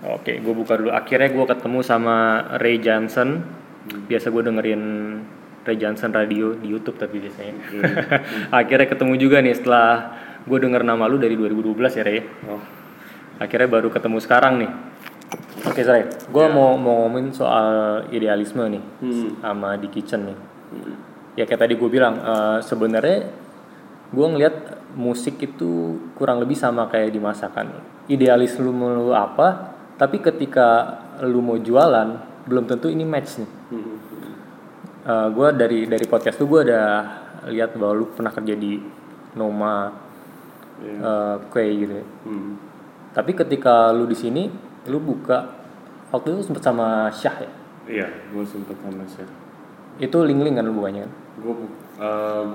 Oke, gue buka dulu. Akhirnya gue ketemu sama Ray Johnson. Biasa gue dengerin Ray Johnson radio di YouTube tapi biasanya. Akhirnya ketemu juga nih setelah gue denger nama lu dari 2012 ya Ray. Oh, Akhirnya baru ketemu sekarang nih. Oke Ray, gue mau mau ngomongin soal idealisme nih hmm. sama di kitchen nih. Hmm. Ya kayak tadi gue bilang, eh, sebenarnya gue ngelihat musik itu kurang lebih sama kayak di masakan. Idealis lu lu apa, tapi ketika lu mau jualan belum tentu ini match nih. Hmm. gue dari dari podcast tuh gue udah lihat bahwa lu pernah kerja di Noma, Iya. eh, Kue gitu. ya. Hmm. Tapi ketika lu di sini, lu buka waktu itu sempet sama Syah ya. Iya, gue sempet sama Syah. Itu link-link kan lu bukanya kan? Gue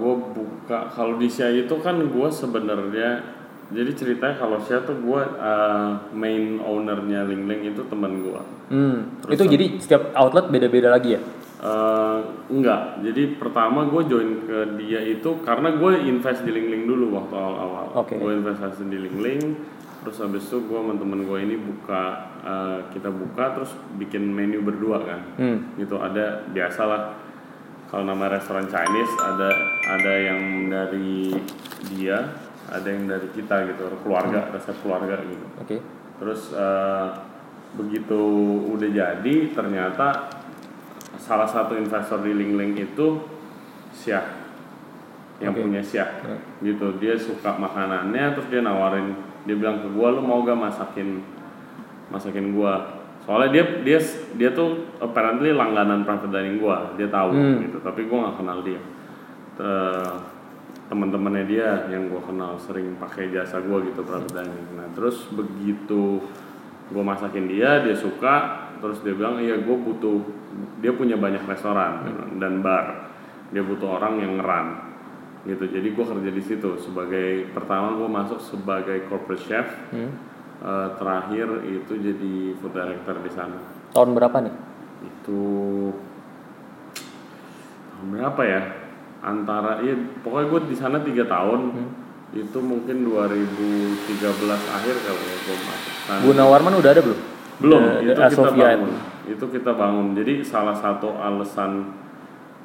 gue buka kalau di Syah itu kan gue sebenarnya jadi ceritanya kalau Syah tuh gue uh, main ownernya Ling Ling itu teman gue. Hmm. itu jadi setiap outlet beda-beda lagi ya? Eh, enggak, jadi pertama gue join ke dia itu karena gue invest di Ling Ling dulu waktu awal-awal. Oke. Gue investasi di Ling Ling, terus habis itu gue sama temen gue ini buka, eh, kita buka terus bikin menu berdua kan. Hmm. Gitu ada biasalah kalau nama restoran Chinese ada ada yang dari dia, ada yang dari kita gitu, keluarga, resep keluarga gitu. Oke. Terus eh, begitu udah jadi ternyata salah satu investor di Ling Ling itu Syah yang Oke. punya Syah Ya. gitu dia suka makanannya terus dia nawarin dia bilang ke gua lu mau gak masakin masakin gua soalnya dia dia dia tuh apparently langganan private dining gua dia tahu Hmm. gitu tapi gua nggak kenal dia Te- teman-temannya dia yang gua kenal sering pakai jasa gua gitu private dining nah terus begitu gua masakin dia dia suka terus dia bilang iya gua butuh dia punya banyak restoran dan bar. Dia butuh orang yang ngeran gitu. Jadi gua kerja di situ sebagai pertama gua masuk sebagai corporate chef Hmm. Eh, terakhir itu jadi food director di sana. Tahun berapa nih? itu tahun berapa ya antara iya pokoknya gue di sana tiga tahun Hmm. itu mungkin 2013 akhir kalau gue masuk sana. Bu Nawarman udah ada belum? belum The- itu the kita bangun itu kita bangun jadi salah satu alasan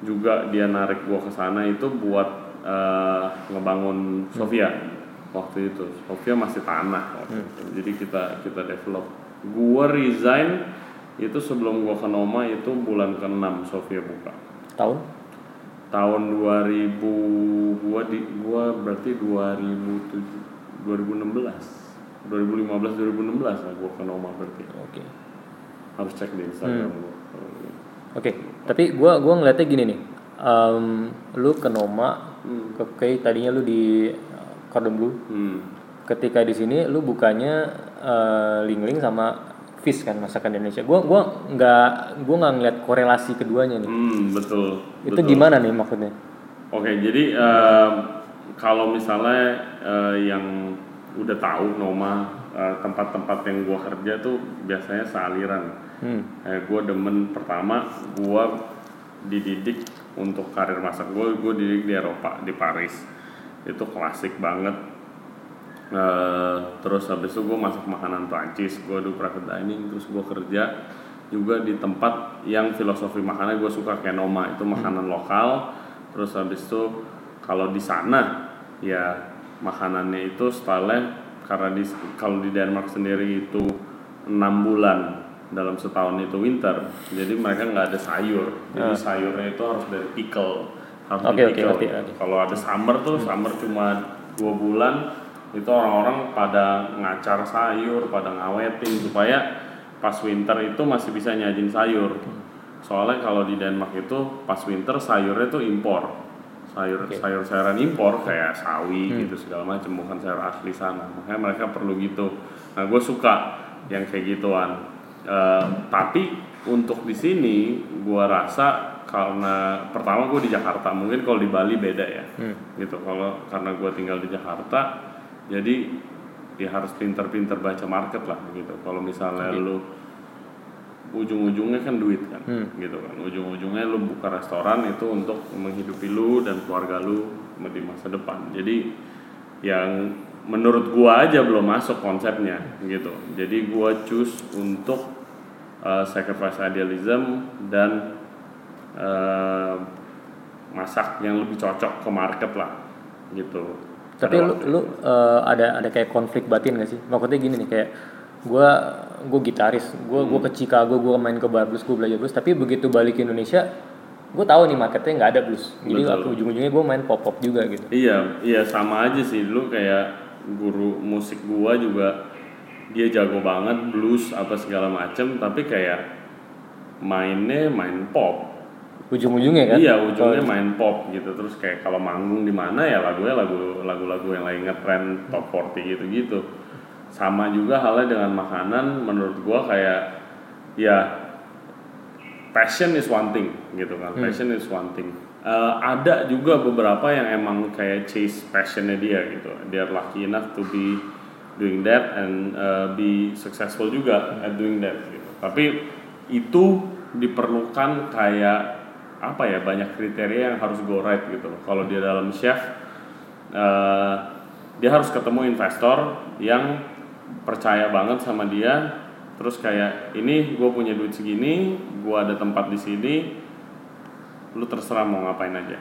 juga dia narik gue ke sana itu buat eh, ngebangun Sofia waktu itu Sofia masih tanah waktu itu. jadi kita kita develop gue resign itu sebelum gue ke Noma itu bulan ke-6 Sofia buka Tahun? Tahun 2000 gua di gua berarti 2007 2016 2015 2016 lah gua ke Noma berarti Oke. harus cek di Instagram gua kalau gitu. Oke, tapi gua gua ngeliatnya gini nih. Em, lu ke Noma, Hmm. ke Kei, tadinya lu di uh, Cordon Bleu. hmm. Ketika di sini lu bukannya eh, ling-ling sama fish kan masakan Indonesia. Gua gua nggak gua nggak ngeliat korelasi keduanya nih. Hmm, betul Itu betul. gimana nih maksudnya? Oke, jadi em, kalau misalnya eh, yang udah tahu Noma eh, tempat-tempat yang gua kerja tuh biasanya sealiran. Hmm. Eh, gue demen pertama gue dididik untuk karir masak gue gue dididik di Eropa di Paris itu klasik banget Eh, terus habis itu gue masak makanan Prancis gue do private dining terus gue kerja juga di tempat yang filosofi makannya gue suka kayak Noma itu makanan lokal. Terus habis itu kalau di sana ya makanannya itu style karena di kalau di Denmark sendiri itu enam bulan dalam setahun itu winter jadi mereka nggak ada sayur. Jadi sayurnya itu harus dari pickle harus di oke, pickle ngerti, ngerti. kalau ada summer tuh summer cuma dua bulan itu orang-orang pada ngacar sayur pada ngawetin supaya pas winter itu masih bisa nyajin sayur. Soalnya kalau di Denmark itu pas winter sayurnya tuh impor. Sayur sayur sayuran impor kayak sawi gitu segala macam bukan sayur asli sana. Makanya mereka perlu gitu. Nah gue suka yang kayak gituan. Eh, tapi untuk di sini gue rasa karena pertama gue di Jakarta mungkin kalau di Bali beda ya. Hmm. gitu kalau karena gue tinggal di Jakarta jadi ya harus pinter-pinter baca market lah gitu. Kalau misalnya lu ujung-ujungnya kan duit kan Hmm. gitu kan. Ujung-ujungnya lu buka restoran itu untuk menghidupi lu dan keluarga lu di masa depan. Jadi yang menurut gua aja belum masuk konsepnya gitu. Jadi gua choose untuk uh, sacrifice idealism dan uh, masak yang lebih cocok ke market lah gitu tapi lu, lu uh, ada ada kayak konflik batin gak sih? Maksudnya gini nih kayak gue gue gitaris gue gue ke Chicago gue main ke bar blues gue belajar blues tapi begitu balik ke Indonesia gue tahu nih marketnya nggak ada blues. Jadi aku ujung-ujungnya gue main pop pop juga gitu. Iya, iya sama aja sih. Lu kayak guru musik gua juga dia jago banget blues apa segala macem, tapi kayak mainnya main pop. Ujung-ujungnya kan Iya, ujungnya main pop gitu. Terus kayak kalau manggung di mana ya lagunya lagu lagu-lagu yang lagi ngetrend top 40 gitu-gitu. Sama juga halnya dengan makanan menurut gua kayak ya passion is one thing gitu kan. Passion is one thing. Eh, ada juga beberapa yang emang kayak chase passionnya dia gitu. Dia lucky enough to be doing that and uh, be successful juga at doing that gitu. Tapi itu diperlukan kayak apa ya banyak kriteria yang harus go right gitu loh. Kalau dia dalam chef eh, dia harus ketemu investor yang percaya banget sama dia terus kayak ini gue punya duit segini gue ada tempat di sini lu terserah mau ngapain aja.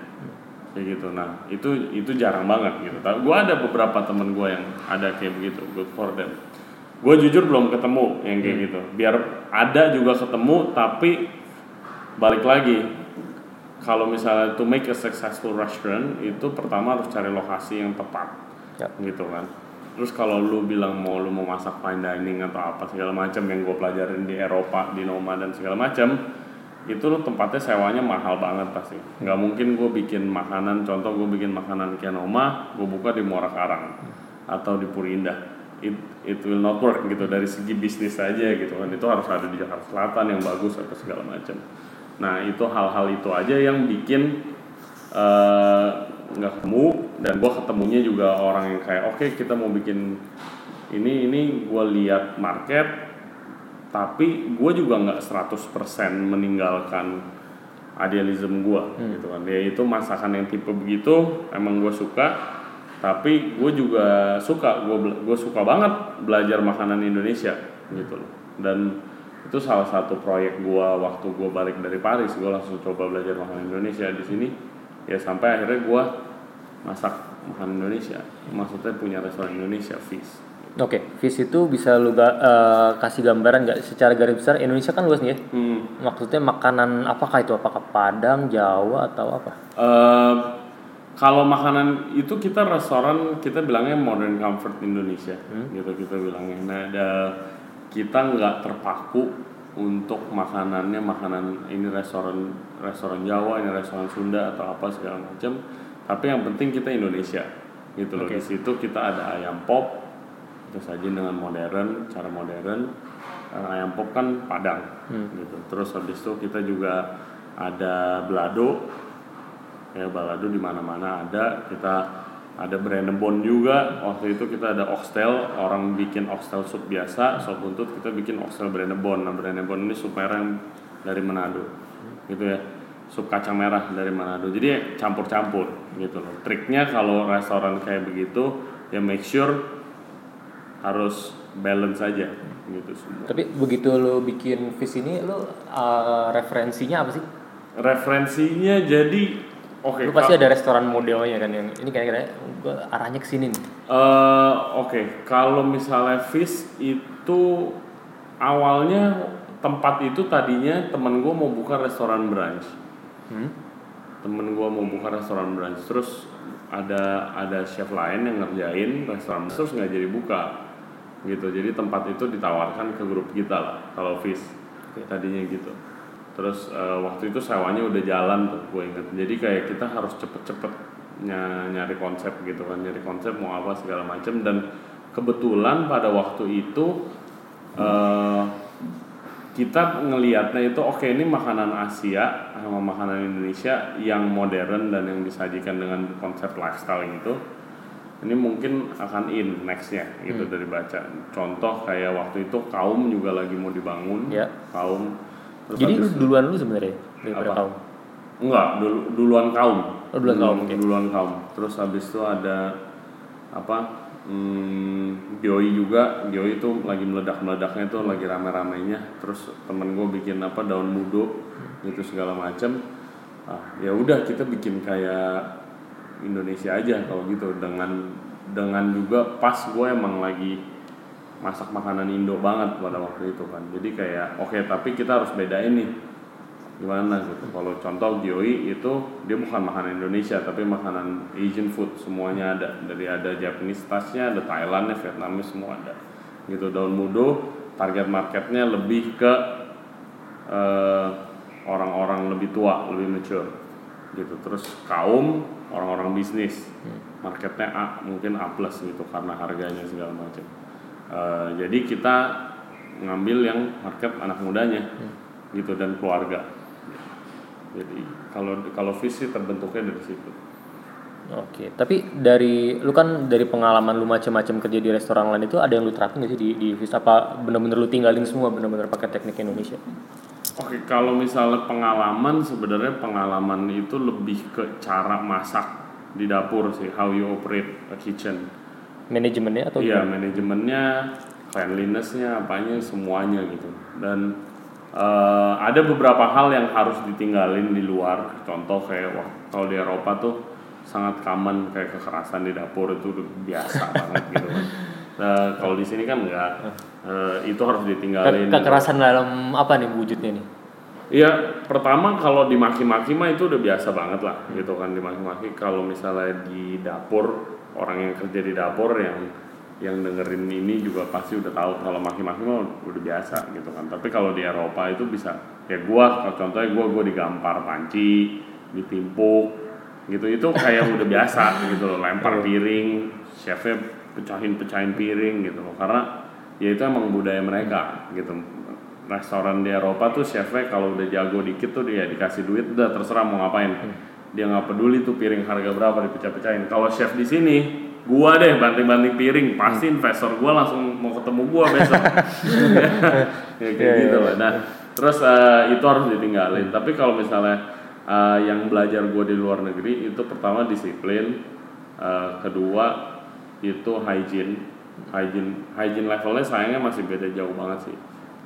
Kayak gitu. Nah itu itu jarang banget gitu. Tapi gue ada beberapa temen gue yang ada kayak begitu good for them. Gue jujur belum ketemu yang kayak gitu. Biar ada juga ketemu tapi balik lagi kalau misalnya to make a successful restaurant itu pertama harus cari lokasi yang tepat Ya. gitu kan. Terus kalau lu bilang mau lu mau masak fine dining atau apa segala macam yang gue pelajarin di Eropa di Noma dan segala macam itu lu tempatnya sewanya mahal banget pasti. Nggak mungkin gue bikin makanan contoh gue bikin makanan kayak Noma gue buka di Muara Karang atau di Purindah it, it will not work gitu dari segi bisnis aja gitu kan. Itu harus ada di Jakarta Selatan yang bagus atau segala macam nah itu hal-hal itu aja yang bikin eh, nggak ketemu dan gue ketemunya juga orang yang kayak oke kita mau bikin ini ini. Gue lihat market tapi gue juga nggak 100% meninggalkan idealism gue gitu kan. Ya itu masakan yang tipe begitu emang gue suka tapi gue juga suka gue gue suka banget belajar makanan Indonesia gitu loh. Dan itu salah satu proyek gue waktu gue balik dari Paris gue langsung coba belajar makanan Indonesia di sini ya sampai akhirnya gue masak makanan Indonesia maksudnya punya restoran Indonesia fish Oke, fish itu bisa lu ga- eh, kasih gambaran nggak secara garis besar Indonesia kan luas nih ya. hmm. Maksudnya makanan apakah itu? Apakah Padang, Jawa atau apa? Eh, kalau makanan itu kita restoran kita bilangnya modern comfort Indonesia gitu kita bilangnya nah ada kita nggak terpaku untuk makanannya makanan ini restoran restoran Jawa ini restoran Sunda atau apa segala macam. Tapi yang penting kita Indonesia gitu loh. Oke. di situ kita ada ayam pop terus saja dengan modern cara modern. Eh, ayam pop kan Padang gitu. Terus habis itu kita juga ada belado. Ya balado di mana-mana ada. Kita ada Brennebon juga. Waktu itu kita ada oxtail orang bikin oxtail sup biasa sop buntut kita bikin oxtail Brennebon nah Brennebon ini sup merah yang dari Manado gitu ya. Sup kacang merah dari Manado. Jadi campur-campur gitu loh. Triknya kalau restoran kayak begitu ya make sure harus balance aja gitu semua. Tapi begitu lu bikin fish ini lu eh, referensinya apa sih? referensinya jadi oke lu pasti ada restoran modelnya kan yang ini kayaknya gua arahnya ke sini nih. Eh, Oke, kalau misalnya fish itu awalnya tempat itu tadinya temen gue mau buka restoran brunch. Hmm? Temen gue mau buka restoran brunch, terus ada ada chef lain yang ngerjain restoran brunch, terus nggak jadi buka gitu. Jadi tempat itu ditawarkan ke grup kita lah kalau fish Oke. tadinya gitu. Terus eh, waktu itu sewanya udah jalan tuh gue inget. Jadi kayak kita harus cepet-cepet ny- nyari konsep gitu kan, nyari konsep mau apa segala macam dan kebetulan pada waktu itu eh, kita ngelihatnya itu oke ini makanan Asia sama makanan Indonesia yang modern dan yang disajikan dengan konsep lifestyle gitu. Ini mungkin akan in nextnya gitu dari baca. Contoh kayak waktu itu kaum juga lagi mau dibangun. Ya. kaum Jadi lu duluan lu sebenarnya daripada kaum. Enggak, dulu, duluan kaum. Oh, duluan kaum, oke. Duluan kaum. Terus habis itu ada apa? hmm, juga Gioi itu lagi meledak-meledaknya tuh lagi rame-ramenya terus temen gue bikin apa daun mudo gitu segala macam ah, ya udah kita bikin kayak Indonesia aja kalau gitu dengan dengan juga pas gue emang lagi masak makanan Indo banget pada waktu itu kan. Jadi kayak oke tapi kita harus bedain nih gimana gitu. Kalau contoh Gioi itu dia bukan makanan Indonesia tapi makanan Asian food semuanya ada. Dari ada Japanese touchnya ada Thailandnya Vietnamese semua ada. Gitu daun mudo target marketnya lebih ke eh, orang-orang lebih tua lebih mature. Gitu terus kaum orang-orang bisnis. Marketnya A mungkin A plus gitu karena harganya segala macam Eh, jadi kita ngambil yang market anak mudanya gitu dan keluarga jadi kalau kalau visi terbentuknya dari situ Oke, tapi dari lu kan dari pengalaman lu macam-macam kerja di restoran lain itu ada yang lu terapin nggak sih di di Vis? apa bener-bener lu tinggalin semua bener-bener pakai teknik Indonesia? Oke, kalau misalnya pengalaman sebenarnya pengalaman itu lebih ke cara masak di dapur sih, how you operate a kitchen. Manajemennya atau Iya, gimana? manajemennya, cleanlinessnya, apanya semuanya gitu. Dan eh, ada beberapa hal yang harus ditinggalin di luar. Contoh kayak wah, kalau di Eropa tuh sangat common kayak kekerasan di dapur itu udah biasa banget gitu kan. Nah, kalau di sini kan enggak. Eh, itu harus Ke- ditinggalin. kekerasan dalam apa nih wujudnya nih? Iya, pertama kalau dimaki-maki mah itu udah biasa banget lah, gitu kan dimaki-maki. Kalau misalnya di dapur orang yang kerja di dapur yang yang dengerin ini juga pasti udah tahu kalau maki-maki mah udah biasa gitu kan. Tapi kalau di Eropa itu bisa kayak gua, kalau contohnya gua gua digampar panci, ditimpuk, gitu. Itu kayak udah biasa gitu loh, lempar piring, chefnya pecahin-pecahin piring gitu loh. Karena ya itu emang budaya mereka gitu. Restoran di Eropa tuh chefnya kalau udah jago dikit tuh dia dikasih duit udah terserah mau ngapain dia nggak peduli tuh piring harga berapa dipecah-pecahin. Kalau chef di sini gua deh banting-banting piring pasti investor gua langsung mau ketemu gua besok. Ya kayak Iya, gitu iya, lah. Nah terus eh, itu harus ditinggalin. Tapi kalau misalnya eh, yang belajar gua di luar negeri itu pertama disiplin eh, kedua itu hygiene. Hygiene hygiene levelnya sayangnya masih beda jauh banget sih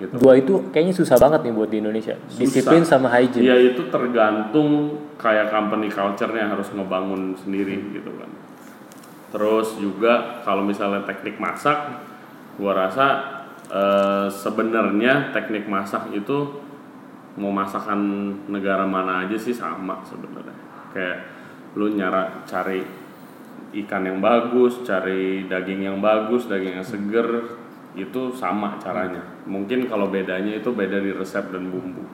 gitu. Dua itu kayaknya susah banget nih buat di Indonesia. Disiplin Susah. sama hygiene. Iya itu tergantung kayak company culture-nya harus ngebangun sendiri gitu kan. Terus juga kalau misalnya teknik masak, gua rasa eh, sebenarnya teknik masak itu mau masakan negara mana aja sih sama sebenarnya. Kayak lu nyara cari ikan yang bagus, cari daging yang bagus, daging yang seger, itu sama caranya. Mungkin kalau bedanya itu beda di resep dan bumbu.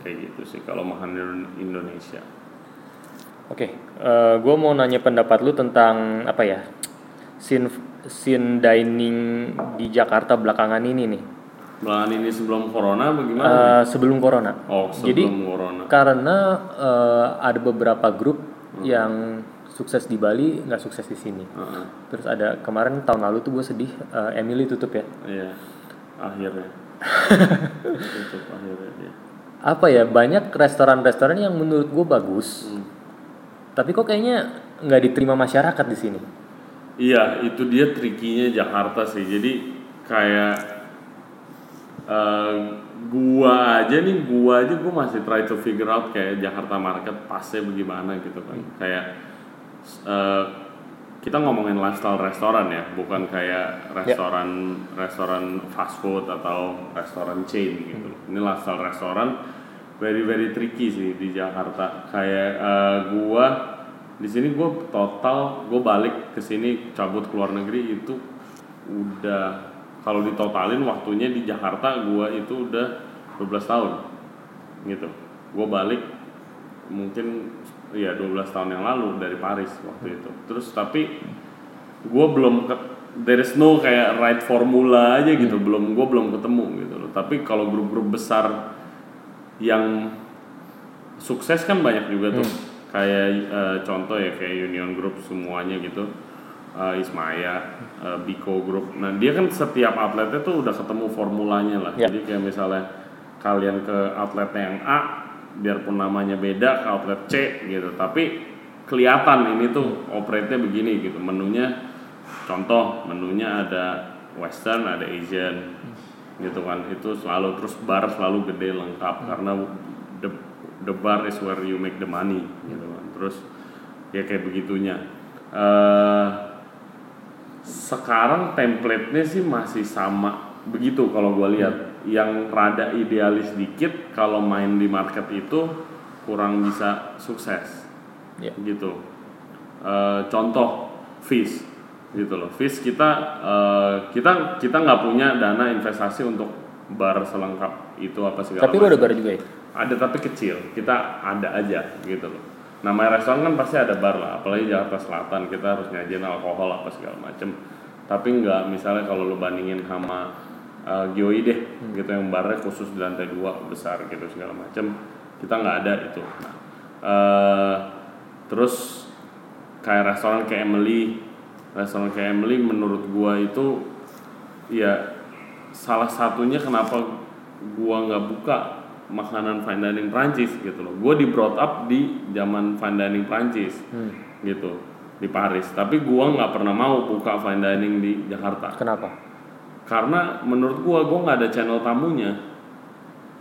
Kayak gitu sih kalau makan di Indonesia. Oke, gue mau nanya pendapat lu tentang apa ya scene scene dining di Jakarta belakangan ini nih. Belakangan ini sebelum corona bagaimana? Eh, sebelum corona. oh, jadi sebelum corona. Karena eh, ada beberapa grup yang sukses di Bali nggak sukses di sini. Heeh. Terus ada kemarin tahun lalu tuh gue sedih eh, Emily tutup ya. Iya. Akhirnya. Tutup akhirnya dia. Apa ya banyak restoran-restoran yang menurut gue bagus, Hmm. tapi kok kayaknya nggak diterima masyarakat di sini. Iya, itu dia trikinya Jakarta sih. Jadi kayak eh, gua aja nih, gua aja gua masih try to figure out kayak Jakarta Market pasnya bagaimana gitu kan. Kayak eh, kita ngomongin lifestyle restoran ya, bukan kayak restoran restoran fast food atau restoran chain gitu. Ini lifestyle restoran very very tricky sih di Jakarta. Kayak eh, gua di sini gue total gue balik ke sini cabut ke luar negeri itu udah kalau ditotalin waktunya di Jakarta gue itu udah 12 tahun gitu gue balik mungkin ya 12 tahun yang lalu dari Paris waktu itu. Terus tapi gue belum ke there is no kayak right formula aja gitu. Belum gue belum ketemu gitu loh. Tapi kalau grup-grup besar yang sukses kan banyak juga tuh. Kayak eh, contoh ya kayak Union Group semuanya gitu. Eh, Ismaya, eh, Biko Group. Nah dia kan setiap atletnya tuh udah ketemu formulanya lah. Ya. Jadi kayak misalnya kalian ke outletnya yang A, biarpun namanya beda ke outlet C gitu, tapi kelihatan ini tuh operate-nya begini gitu, menunya contoh menunya ada western ada asian gitu kan. Itu selalu terus bar selalu gede lengkap. Karena the the bar is where you make the money gitu kan. Terus ya kayak begitunya. Eh, sekarang template-nya sih masih sama begitu kalau gue lihat yang rada idealis dikit kalau main di market itu kurang bisa sukses. Ya. gitu. Eh, contoh fish gitu loh. Fish kita eh, kita kita nggak punya dana investasi untuk bar selengkap itu apa segala Tapi lu ada bar juga ya? ada tapi kecil. Kita ada aja gitu loh. Namanya restoran kan pasti ada bar lah. Apalagi Jakarta Selatan kita harus nyajin alkohol apa segala macem tapi nggak misalnya kalau lu bandingin sama uh, Gioi deh gitu yang barnya khusus di lantai dua besar gitu segala macem kita nggak ada itu nah, eh, terus kayak restoran kayak Emily restoran kayak Emily menurut gua itu ya salah satunya kenapa gua nggak buka makanan fine dining Prancis gitu loh. Gua di brought up di zaman fine dining Prancis gitu di Paris. Tapi gua nggak pernah mau buka fine dining di Jakarta Kenapa? Karena menurut gua gua nggak ada channel tamunya.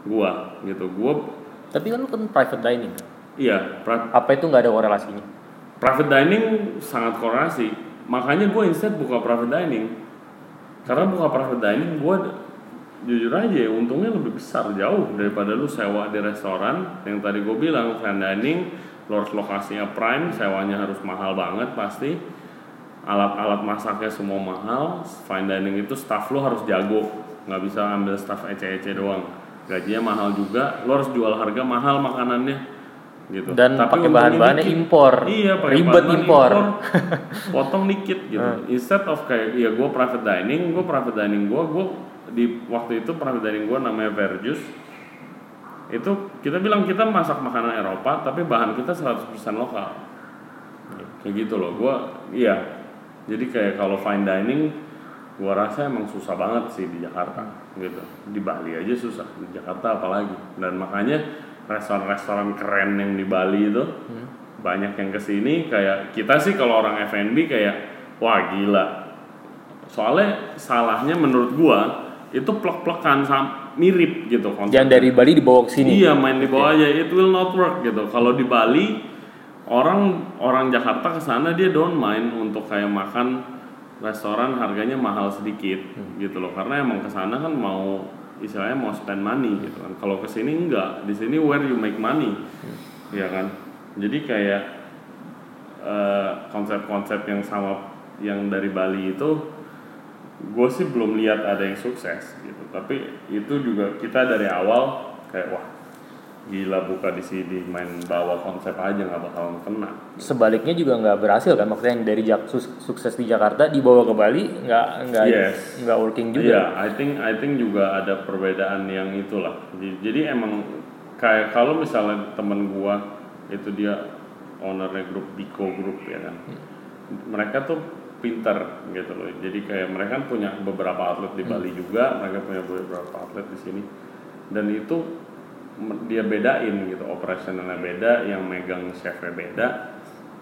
Gua gitu. Gua Tapi kan lu kan private dining. iya pra- Apa itu nggak ada korelasinya? private dining sangat korelasi. Makanya gue instead buka private dining. Karena buka private dining gue jujur aja ya, untungnya lebih besar jauh daripada lu sewa di restoran yang tadi gue bilang fine dining harus lokasinya prime sewanya harus mahal banget pasti alat-alat masaknya semua mahal fine dining itu staff lu harus jago. Nggak bisa ambil staff ece-ece doang. Gajinya mahal juga lu harus jual harga mahal makanannya gitu. Dan Tapi pakai bahan-bahannya impor. iya pakai Ribet bahan-bahan impor. potong dikit gitu. Instead of kayak ya gue private dining gue private dining gue gue di waktu itu private dining gue namanya Verjus. Itu kita bilang kita masak makanan Eropa tapi bahan kita 100% lokal. Kayak gitu loh. Gue iya jadi kayak kalau fine dining gue rasa emang susah banget sih di Jakarta gitu di Bali aja susah di Jakarta apalagi dan makanya restoran-restoran keren yang di Bali itu banyak yang ke sini kayak kita sih kalau orang F&B kayak wah gila soalnya salahnya menurut gua itu plek-plekan mirip gitu konsepnya. Yang dari Bali dibawa ke sini. Iya main di bawah aja, it will not work gitu. Kalau di Bali orang orang Jakarta ke sana dia don't mind untuk kayak makan restoran harganya mahal sedikit gitu loh. Karena emang ke sana kan mau istilahnya mau spend money gitu kan. Kalau ke sini enggak, di sini where you make money. Iya kan? Jadi kayak eh, konsep-konsep yang sama yang dari Bali itu gue sih belum lihat ada yang sukses gitu tapi itu juga kita dari awal kayak wah gila buka di sini main bawa konsep aja nggak bakalan kena Sebaliknya juga nggak berhasil kan? Maksudnya yang dari Jak- sukses di Jakarta dibawa ke Bali nggak nggak Yes. nggak working juga. Iya, I think I think juga ada perbedaan yang itulah. Jadi, jadi emang kayak kalau misalnya temen gua itu dia ownernya grup Biko Group ya kan. Mereka tuh pinter gitu loh. Jadi kayak mereka punya beberapa outlet di Bali juga, mereka punya beberapa outlet di sini. Dan itu dia bedain gitu, operasionalnya beda, yang megang chefnya beda,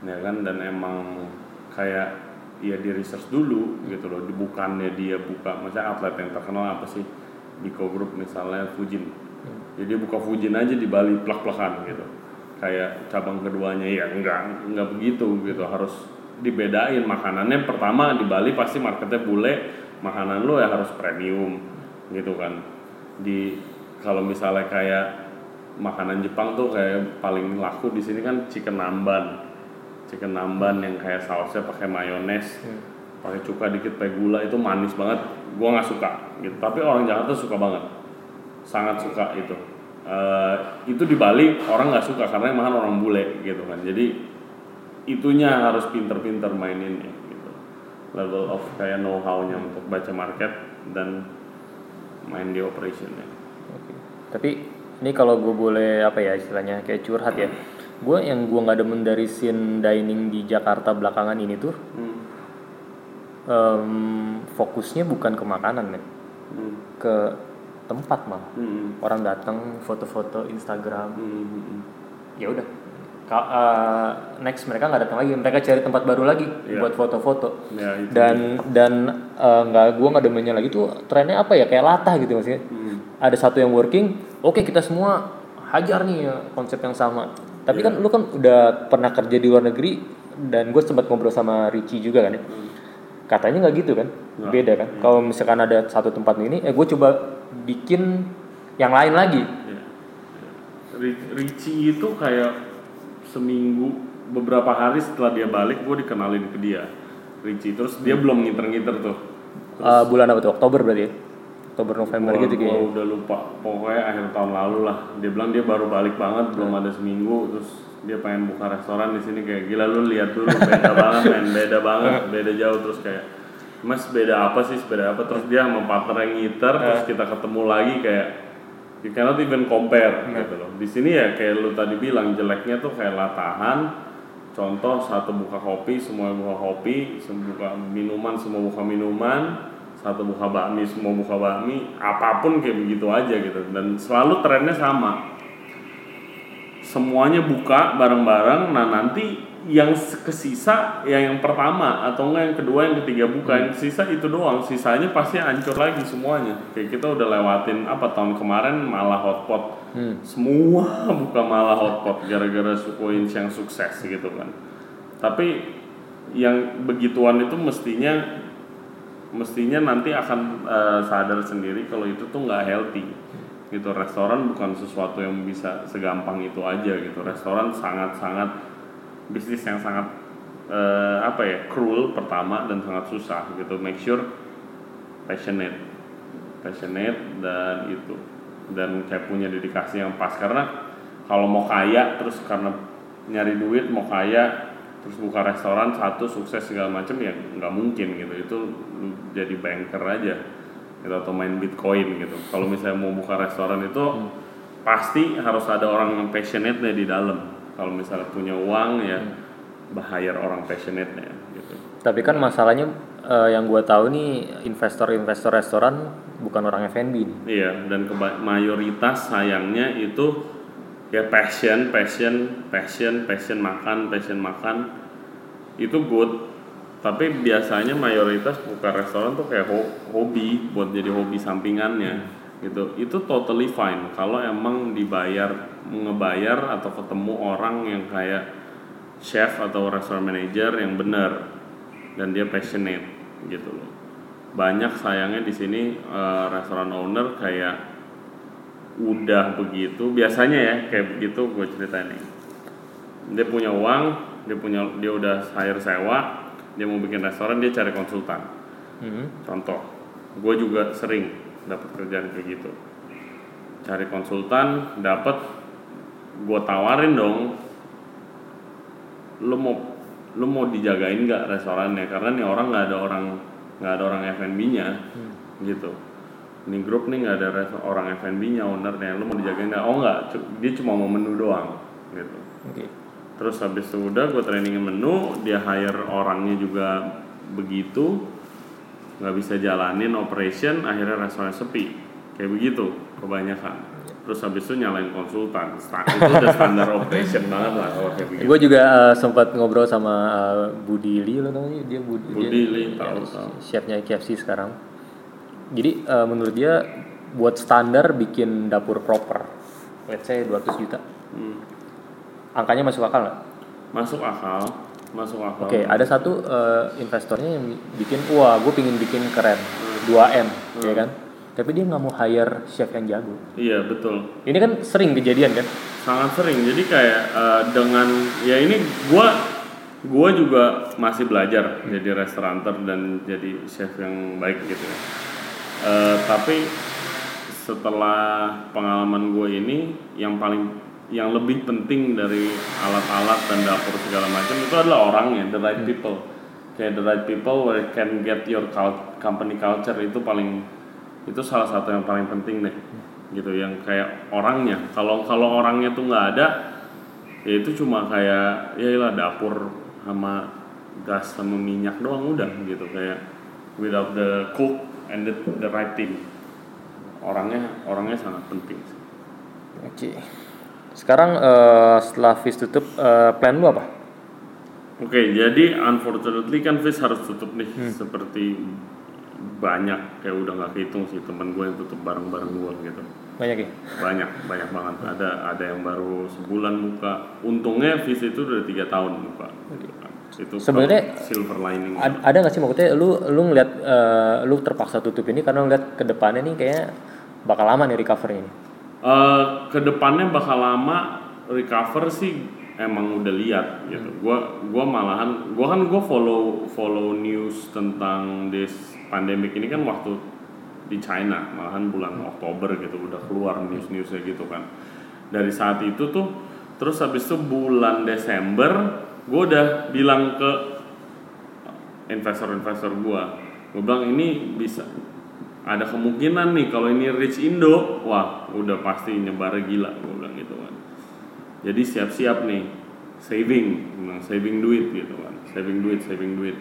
ya kan. Dan emang kayak ya di research dulu gitu loh, bukannya dia buka, misalnya outlet yang terkenal apa sih? Biko Group misalnya Fujin. Jadi dia buka Fujin aja di Bali plak-plakan gitu. Kayak cabang keduanya ya enggak, enggak begitu gitu, harus dibedain makanannya pertama di Bali pasti marketnya bule makanan lo ya harus premium gitu kan di kalau misalnya kayak makanan Jepang tuh kayak paling laku di sini kan chicken namban. Chicken namban yang kayak sausnya pakai mayones pakai cuka dikit pakai gula itu manis banget. Gua nggak suka gitu. Tapi orang Jakarta suka banget. Sangat suka itu. Eh, itu di Bali orang nggak suka karena yang makan orang bule gitu kan. Jadi itunya harus pinter-pinter maininnya gitu. Level of kayak know how-nya untuk baca market dan main di operationnya. Oke. Tapi ini kalau gue boleh apa ya istilahnya kayak curhat ya. Gue yang gue nggak demen dari scene dining di Jakarta belakangan ini tuh hmm. em, fokusnya bukan ke makanan men, Hmm. ke tempat malah. Hmm. Orang datang foto-foto Instagram, Hmm. Hmm. ya udah ka- uh, next mereka nggak datang lagi mereka cari tempat baru lagi Iya. buat foto-foto itu. dan dan uh, nggak gua nggak demennya lagi tuh trennya apa ya kayak latah gitu maksudnya Hmm. ada satu yang working oke kita semua hajar nih ya, konsep yang sama. Tapi kan lu kan udah pernah kerja di luar negeri dan gue sempat ngobrol sama Richie juga kan ya. Katanya nggak gitu kan? Nggak. beda kan? Kalau misalkan ada satu tempat ini eh gue coba bikin yang lain lagi. Ya. Ri- Richie itu kayak seminggu beberapa hari setelah dia balik gue dikenalin ke dia Richie terus dia belum ngiter-ngiter tuh. Uh, bulan apa tuh? Oktober berarti ya Oktober November Gua, gitu gua kayaknya. udah lupa. Pokoknya akhir tahun lalu lah. Dia bilang dia baru balik banget belum ada seminggu. Terus dia pengen buka restoran di sini kayak gila lu lihat dulu beda banget men. Beda banget beda jauh. Terus kayak mas beda apa sih? Beda apa? Terus dia sama partner yang ngiter terus kita ketemu lagi kayak you cannot even compare gitu loh. Di sini ya kayak lu tadi bilang jeleknya tuh kayak latahan. Contoh satu buka kopi semua buka kopi semua buka minuman semua buka minuman satu buka bakmi semua buka bakmi apa pun kayak begitu aja gitu. Dan selalu trennya sama. Semuanya buka bareng-bareng nah nanti yang kesisa ya yang pertama atau enggak yang kedua yang ketiga buka. Yang sisa itu doang sisanya pasti hancur lagi semuanya. Kayak kita udah lewatin apa tahun kemarin malah hotpot. Hmm. semua buka malah hotpot gara-gara suku yang sukses gitu kan. Tapi yang begituan itu mestinya mestinya nanti akan eh, sadar sendiri kalau itu tuh nggak healthy. Gitu restoran bukan sesuatu yang bisa segampang itu aja gitu. Restoran sangat-sangat bisnis yang sangat eh, apa ya cruel pertama dan sangat susah gitu. Make sure passionate passionate dan itu dan kayak punya dedikasi yang pas. Karena kalau mau kaya terus karena nyari duit mau kaya terus buka restoran satu sukses segala macam ya nggak mungkin gitu. Itu jadi banker aja. Gitu atau main bitcoin gitu. Kalau misalnya mau buka restoran itu pasti harus ada orang yang passionate di dalam. Kalau misalnya punya uang ya bahaya orang passionate nya gitu. Tapi kan masalahnya uh, yang gue tahu nih investor-investor restoran bukan orang F&B nih. Iya, dan keba- mayoritas sayangnya itu ya passion, passion, passion, passion makan, passion makan itu good. Tapi biasanya mayoritas buka restoran tuh kayak ho- hobi buat jadi hobi sampingannya gitu. Itu totally fine. Kalau emang dibayar ngebayar atau ketemu orang yang kayak chef atau restaurant manager yang benar dan dia passionate gitu loh. Banyak sayangnya di sini eh, restoran owner kayak udah begitu biasanya ya kayak begitu gue ceritain nih. Dia punya uang dia punya dia udah hire sewa dia mau bikin restoran dia cari konsultan. Mhm. contoh gue juga sering dapat kerjaan kayak gitu. Cari konsultan dapat gue tawarin dong lu mau lu mau dijagain nggak restorannya? Karena nih orang nggak ada orang nggak ada orang F&B nya gitu. Ini grup nih nggak ada orang F&B nya ownernya. Lu mau dijagain nggak? Oh nggak. Dia cuma mau menu doang. Gitu. Oke. Terus habis itu udah gue trainingin menu, dia hire orangnya juga begitu, nggak bisa jalanin operation, akhirnya restoran sepi, kayak begitu kebanyakan. Terus habis itu nyalain konsultan, itu udah standar operation banget lah kalau kayak begitu. Gue juga uh, sempat ngobrol sama uh, Budi Lee lo tau dia Budi, Budi dia, ya, tahu, tahu. chefnya KFC sekarang. Jadi uh, menurut dia buat standar bikin dapur proper, let's say 200 juta. Hmm, Angkanya masuk akal nggak? masuk akal, masuk akal. Oke, ada satu uh, investornya yang bikin, wah gue pingin bikin keren, 2M, ya kan? Tapi dia nggak mau hire chef yang jago. Iya betul. Ini kan sering kejadian kan? sangat sering jadi kayak eh, dengan ya ini gua gua juga masih belajar jadi restauranter dan jadi chef yang baik gitu ya Eh, tapi setelah pengalaman gue ini yang paling yang lebih penting dari alat-alat dan dapur segala macam itu adalah orangnya the right people. Kayak the right people where can get your company culture itu paling itu salah satu yang paling penting deh. Gitu yang kayak orangnya. Kalau kalau orangnya tuh nggak ada ya itu cuma kayak ya lah dapur sama gas sama minyak doang udah gitu. Kayak without the cook and the, the right team. Orangnya orangnya sangat penting sih. Oke. Sekarang eh, setelah Fish tutup, eh, plan lu apa? Oke, jadi unfortunately kan Fish harus tutup nih seperti banyak kayak udah nggak kehitung sih teman gue yang tutup bareng-bareng gue gitu. Banyak ya? Banyak, banyak banget. Ada ada yang baru sebulan buka. Untungnya Fish itu udah tiga tahun buka. Kan. Itu Sebenarnya silver lining. Ad- ada nggak sih maksudnya lu lu ngeliat eh, lu terpaksa tutup ini karena ngeliat ke depannya nih kayaknya bakal lama nih recovery ini. Eh, ke depannya bakal lama recover sih emang udah lihat gitu. Gua gua malahan gua kan gua follow follow news tentang this pandemic ini kan waktu di China. Malahan bulan Oktober gitu udah keluar news-newsnya gitu kan. Dari saat itu tuh terus habis itu bulan Desember gua udah bilang ke investor-investor gua. Gue bilang ini bisa ada kemungkinan nih kalau ini reach Indo wah udah pasti nyebar gila gue bilang gitu kan. Jadi siap-siap nih saving Bilang, saving duit gitu kan. Saving duit saving duit.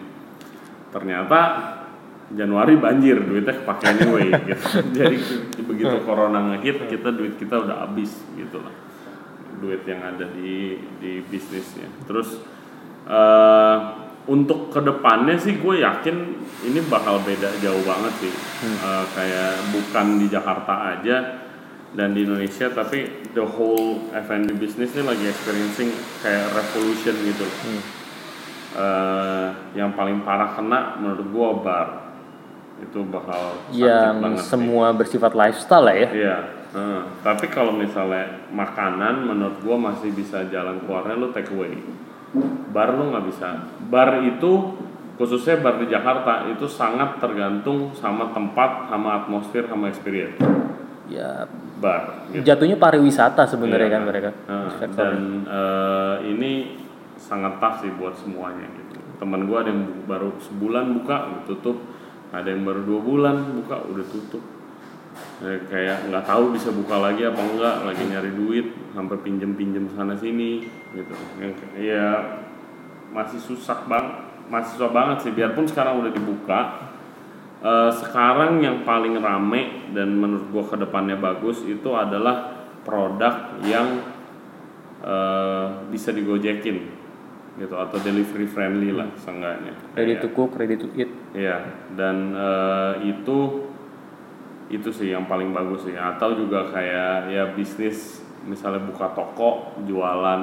Ternyata Januari banjir duitnya kepake anyway gitu. jadi begitu corona ngehit kita duit kita udah habis gitu lah. Duit yang ada di di bisnisnya. Terus eh untuk ke depannya sih gue yakin ini bakal beda jauh banget sih Eh, kayak bukan di Jakarta aja dan di Indonesia tapi the whole F&B business ini lagi experiencing kayak revolution gitu Eh, yang paling parah kena menurut gue bar itu bakal Yang banget sih. semua bersifat lifestyle lah ya. Iya. heeh. tapi kalau misalnya makanan, menurut gua masih bisa jalan keluarnya lu take away. Bar lu nggak bisa. Bar itu khususnya bar di Jakarta itu sangat tergantung sama tempat, sama atmosfer, sama experience. Ya Bar. Gitu. jatuhnya pariwisata sebenarnya Iya. kan mereka. Sektornya. dan eh, ini sangat tough sih buat semuanya gitu. Teman gua ada yang baru sebulan buka udah tutup, ada yang baru dua bulan buka udah tutup. Eh, kayak nggak tahu bisa buka lagi apa enggak, lagi nyari duit, sampai pinjem pinjem sana sini gitu. Ya masih susah bang, masih susah banget sih. Biarpun sekarang udah dibuka, Eh, sekarang yang paling rame dan menurut gua ke depannya bagus itu adalah produk yang eh, bisa digojekin gitu atau delivery friendly lah seenggaknya. Ready Kayak- to cook, ready to eat. Iya, dan eh, itu itu sih yang paling bagus sih. Atau juga kayak ya bisnis misalnya buka toko jualan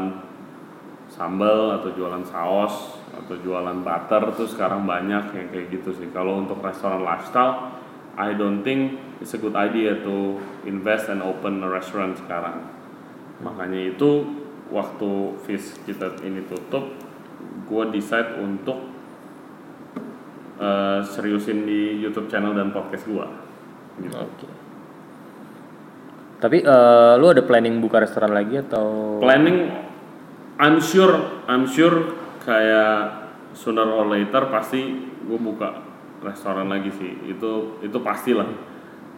sambal atau jualan saus atau jualan butter tuh sekarang banyak yang kayak gitu sih. Kalau untuk restoran lifestyle, I don't think it's a good idea to invest and open a restaurant sekarang. Makanya itu waktu Fish kita ini tutup, gue decide untuk eh, seriusin di YouTube channel dan podcast gua. Gitu. Oke. Tapi eh, lu ada planning buka restoran lagi atau? Planning, I'm sure, I'm sure kayak sooner or later pasti gue buka restoran lagi sih. Itu itu pastilah.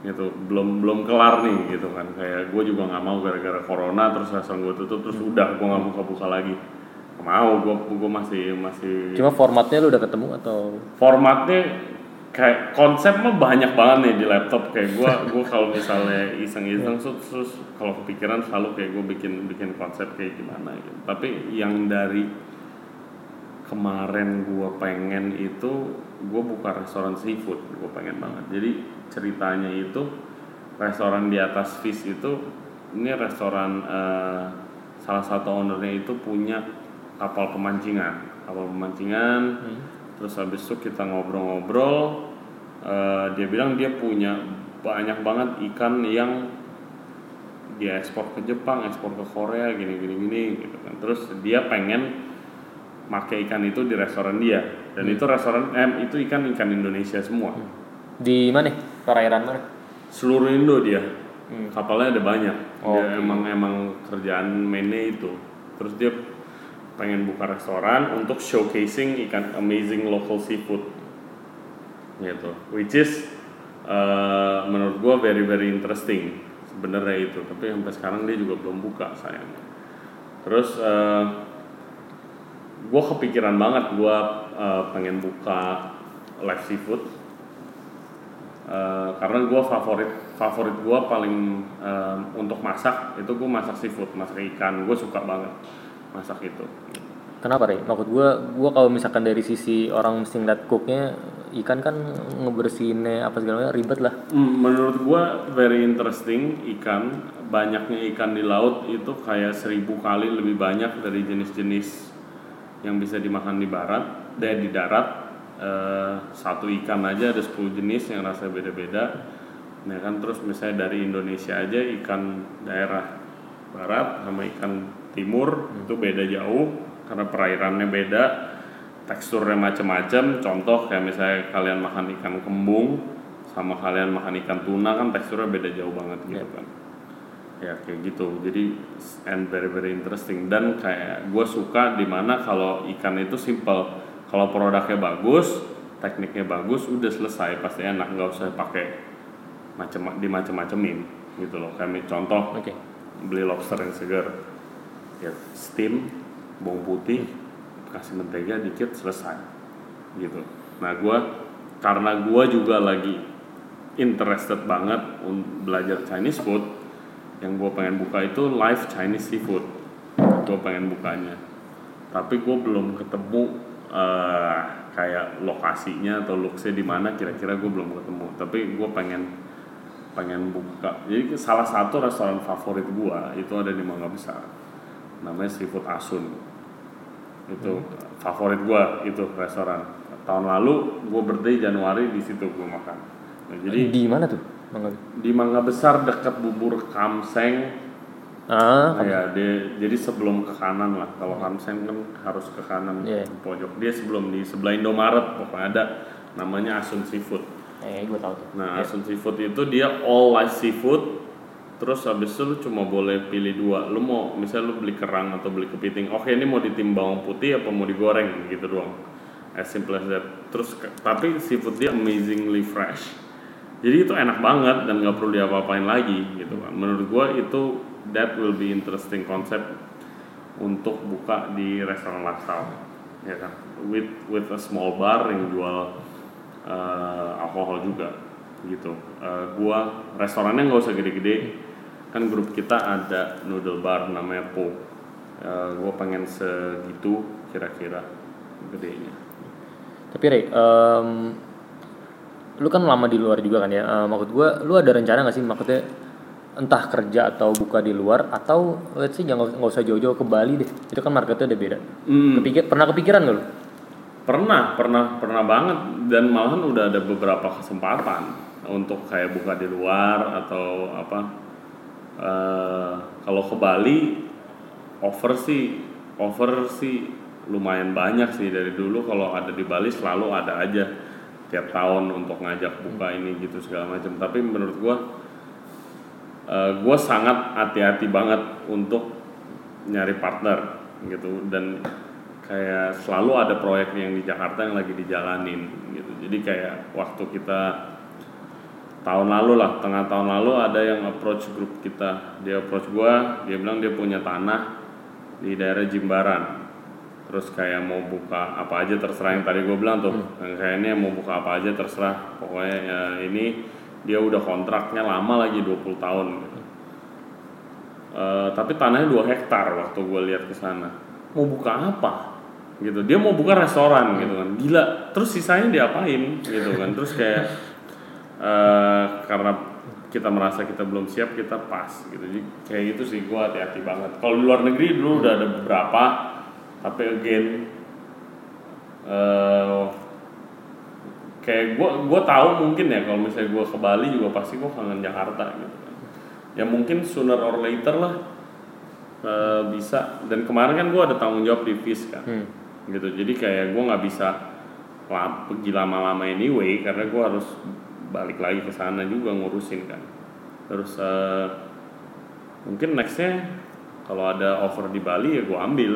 Gitu. Belum belum kelar nih gitu kan. Kayak gue juga nggak mau gara-gara corona terus restoran gue tutup terus udah gue nggak buka-buka lagi. Nggak mau, gue gue masih masih Cuma formatnya lu udah ketemu atau? formatnya kayak konsep mah banyak banget nih di laptop. Kayak gua gua kalau misalnya iseng-iseng terus, terus kalau kepikiran selalu kayak gue bikin bikin konsep kayak gimana gitu. Tapi yang dari kemarin gua pengen itu gua buka restoran seafood gua pengen banget. Jadi ceritanya itu restoran di atas fish itu ini restoran eh, salah satu ownernya itu punya kapal pemancingan. Kapal pemancingan terus habis itu kita ngobrol-ngobrol eh, dia bilang dia punya banyak banget ikan yang dia ekspor ke Jepang, ekspor ke Korea, gini gini gini gitu kan. Terus dia pengen make ikan itu di restoran dia dan itu restoran eh, itu ikan ikan Indonesia semua. Di mana? Perairan mana? Seluruh Indo dia. Kapalnya ada banyak. Oh, Dia emang emang kerjaan mainnya itu. Terus dia pengen buka restoran untuk showcasing ikan amazing local seafood. Gitu. Which is eh, menurut gua very very interesting sebenarnya itu. Tapi sampai sekarang dia juga belum buka sayangnya. Terus eh, gue kepikiran banget gue pengen buka live seafood Eh, karena gue favorit favorit gue paling em, untuk masak itu gue masak seafood masak ikan gue suka banget masak itu Kenapa Rey? Maksud gue, gue kalau misalkan dari sisi orang mesti ngeliat cooknya, ikan kan ngebersihinnya apa segala macam ribet lah. Hmm, menurut gua very interesting ikan. Banyaknya ikan di laut itu kayak seribu kali lebih banyak dari jenis-jenis yang bisa dimakan di barat dan di darat. Eh, satu ikan aja ada 10 jenis yang rasanya beda-beda. Nah kan terus misalnya dari Indonesia aja ikan daerah barat sama ikan timur itu beda jauh karena perairannya beda teksturnya macam-macam contoh kayak misalnya kalian makan ikan kembung sama kalian makan ikan tuna kan teksturnya beda jauh banget gitu kan. Ya kayak gitu. Jadi and very very interesting. Dan kayak gue suka di mana kalau ikan itu simple. Kalau produknya bagus tekniknya bagus udah selesai pasti enak. Nggak usah pakai macam dimacem-macemin gitu loh. Kayak contoh Oke. beli lobster yang segar. Ya steam bawang putih kasih mentega dikit selesai. Gitu. Nah gua karena gua juga lagi interested banget untuk belajar Chinese food yang gue pengen buka itu live Chinese seafood. Gue pengen bukanya. Tapi gue belum ketemu eh, kayak lokasinya atau looksnya di mana kira-kira gue belum ketemu. Tapi gue pengen pengen buka. Jadi salah satu restoran favorit gue itu ada di Mangga Besar. Namanya Seafood Asun itu favorit gue itu restoran. Tahun lalu gue birthday Januari di situ gue makan. Nah, jadi di mana tuh? Mangga? di Mangga Besar dekat bubur Kamseng. Ah, ya dia jadi sebelum ke kanan lah. Kalau Kamseng kan harus ke kanan Iya. pojok. Dia sebelum di sebelah Indomaret pokoknya ada. Namanya Asun Seafood. Eh gue tahu tuh. nah Asun Seafood itu dia all live seafood terus habis itu lu cuma boleh pilih dua. Lu mau misalnya lu beli kerang atau beli kepiting oke ini mau ditim bawang putih apa mau digoreng gitu doang. As simple as that. Terus tapi seafood dia amazingly fresh. Jadi itu enak banget dan nggak perlu diapa-apain lagi gitu kan. Menurut gua itu that will be interesting konsep untuk buka di restoran lifestyle ya kan. With with a small bar yang jual eh, alkohol juga gitu. Eh, gua restorannya nggak usah gede-gede kan grup kita ada noodle bar namanya Po Eh, gua pengen segitu kira-kira gedenya Tapi Rey, em, lu kan lama di luar juga kan ya. Eh, maksud gue, lu ada rencana gak sih maksudnya entah kerja atau buka di luar atau let's say jangan nggak usah jauh-jauh ke Bali deh. Itu kan marketnya udah beda. Hmm. Kepikir, pernah kepikiran gak lu? Pernah, pernah, pernah banget dan malahan udah ada beberapa kesempatan untuk kayak buka di luar atau apa. Eh kalau ke Bali offer sih, offer sih lumayan banyak sih dari dulu. Kalau ada di Bali selalu ada aja. Tiap tahun untuk ngajak buka ini gitu segala macam. Tapi menurut gua gue sangat hati-hati banget untuk nyari partner gitu. Dan kayak selalu ada proyek yang di Jakarta yang lagi dijalanin gitu. Jadi kayak waktu kita tahun lalu lah tengah tahun lalu ada yang approach grup kita. Dia approach gua dia bilang dia punya tanah di daerah Jimbaran. Terus kayak mau buka apa aja terserah yang tadi gue bilang tuh. Yang kayaknya mau buka apa aja terserah. Pokoknya ya ini dia udah kontraknya lama lagi 20 tahun gitu. Eh, tapi tanahnya 2 hektar waktu gue lihat ke sana. Mau buka apa? Gitu. Dia mau buka restoran gitu kan. Gila. Terus sisanya diapain gitu kan. Terus kayak eh, karena kita merasa kita belum siap kita pas gitu. Jadi kayak gitu sih gue hati-hati banget. Kalau di luar negeri dulu udah ada beberapa tapi again eh kayak gue gue tahu mungkin ya kalau misalnya gue ke Bali juga pasti gue kangen Jakarta gitu kan. Ya mungkin sooner or later lah eh, bisa. Dan kemarin kan gue ada tanggung jawab di FIS kan. Hmm. gitu. Jadi kayak gue nggak bisa pergi lama-lama anyway karena gue harus balik lagi ke sana juga ngurusin kan terus eh, mungkin nextnya kalau ada offer di Bali ya gue ambil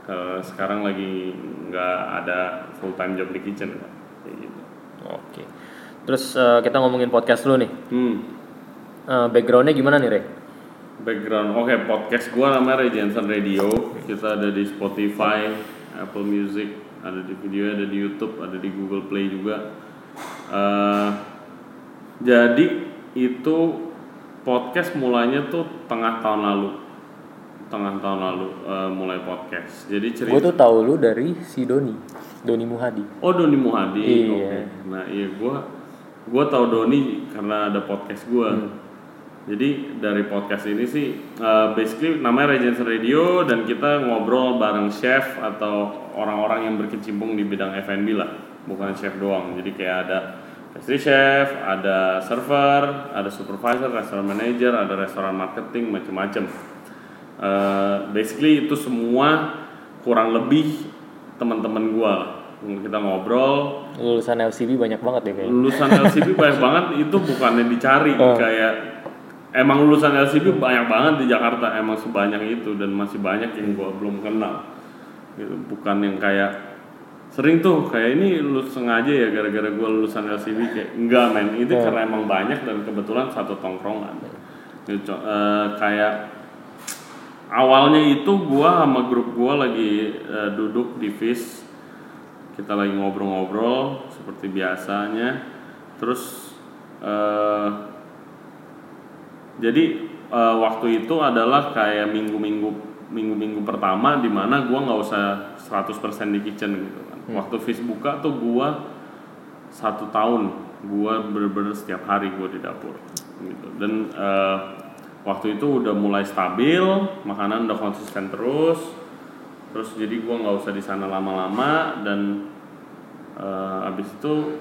Kalau sekarang lagi nggak ada full time job di kitchen kan kayak gitu Oke. Terus eh, kita ngomongin podcast lu nih. hmm. Eh, backgroundnya gimana nih Rey? background oke podcast gua namanya Ray Jensen Radio kita ada di Spotify Apple Music ada di video ada di YouTube ada di Google Play juga Eh, jadi itu podcast mulainya tuh tengah tahun lalu. Tengah tahun lalu uh, mulai podcast. Jadi cerita gue tuh tahu lu dari si Doni Doni Muhadi. Oh Doni Muhadi. Iya. oke. Nah iya gue gue tahu Doni karena ada podcast gue Hmm. jadi dari podcast ini sih uh, basically namanya Regens Radio dan kita ngobrol bareng chef atau orang-orang yang berkecimpung di bidang F&B lah. Bukan chef doang. Jadi kayak ada pastry chef ada server ada supervisor restoran manager ada restoran marketing macem-macem. Uh, basically itu semua kurang lebih teman-teman lah. kita ngobrol. Lulusan LCB banyak banget ya kayaknya. Lulusan LCB banyak banget itu bukannya dicari. Oh. kayak emang lulusan LCB banyak banget di Jakarta emang sebanyak itu dan masih banyak yang gua belum kenal. Gitu bukan yang kayak sering tuh kayak ini lu sengaja ya gara-gara gua lulusan LCB kayak enggak men itu Oh. karena emang banyak dan kebetulan satu tongkrongan. Gitu, co- eh, kayak awalnya itu gua sama grup gua lagi eh, duduk di FIS kita lagi ngobrol-ngobrol seperti biasanya. Terus eh, jadi eh, waktu itu adalah kayak minggu-minggu minggu-minggu pertama di mana gua nggak usah 100% di kitchen gitu kan. Waktu FIS buka tuh gua satu tahun gua bener-bener setiap hari gua di dapur gitu. Dan eh, waktu itu udah mulai stabil makanan udah konsisten terus terus jadi gua nggak usah di sana lama-lama dan eh, abis itu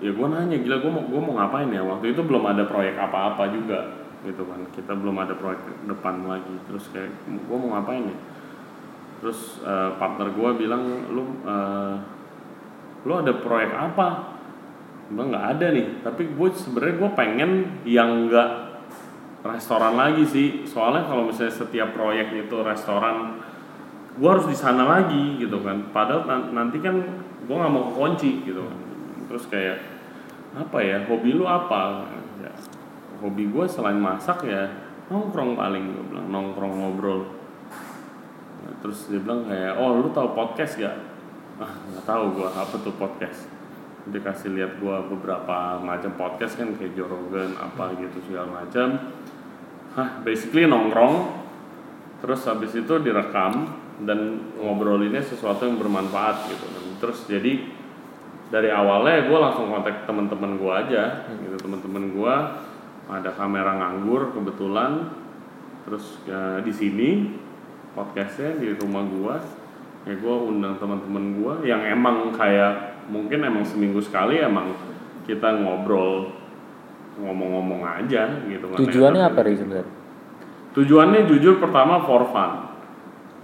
ya gua nanya gila gua mau gua mau ngapain ya? Waktu itu belum ada proyek apa-apa juga gitu kan. Kita belum ada proyek depan lagi. Terus kayak gua mau ngapain ya terus eh, partner gua bilang lu eh, lu ada proyek apa? Emang nggak ada nih. Tapi gue sebenarnya gue pengen yang nggak restoran lagi sih. Soalnya kalau misalnya setiap proyek itu restoran gue harus di sana lagi gitu kan. Padahal nan- nanti kan gue nggak mau kunci gitu. Kan terus kayak apa ya? Hobi lu apa? Ya, hobi gue selain masak ya nongkrong paling gue bilang nongkrong ngobrol terus dia bilang kayak oh lu tahu podcast gak ah nggak tahu gue apa tuh podcast? Dia kasih lihat gue beberapa macam podcast kan kayak Joe Rogan apa gitu segala macam. Hah, basically nongkrong. Terus habis itu direkam dan ngobrolinnya sesuatu yang bermanfaat gitu. Terus jadi dari awalnya gue langsung kontak teman-teman gue aja gitu. Teman-teman gue ada kamera nganggur kebetulan. Terus ya, di sini podcastnya di rumah gue ya gue undang teman-teman gue yang emang kayak mungkin emang seminggu sekali emang kita ngobrol ngomong-ngomong aja gitu kan tujuannya apa gitu. Ri sebenarnya? Tujuannya jujur pertama for fun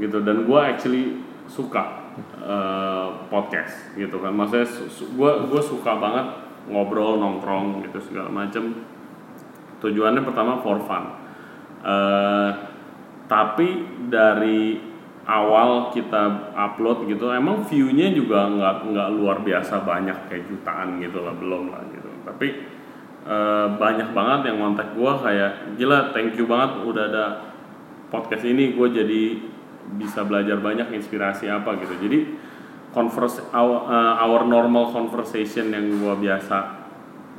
gitu. Dan gue actually suka eh, podcast gitu kan. Maksudnya gue gue suka banget ngobrol nongkrong gitu segala macem. Tujuannya pertama for fun. Eh, tapi dari awal kita upload gitu emang view-nya juga nggak nggak luar biasa banyak kayak jutaan gitu lah belum lah gitu. Tapi eh, banyak banget yang kontak gue kayak gila thank you banget udah ada podcast ini gue jadi bisa belajar banyak inspirasi apa gitu. Jadi converse our, eh, our normal conversation yang gue biasa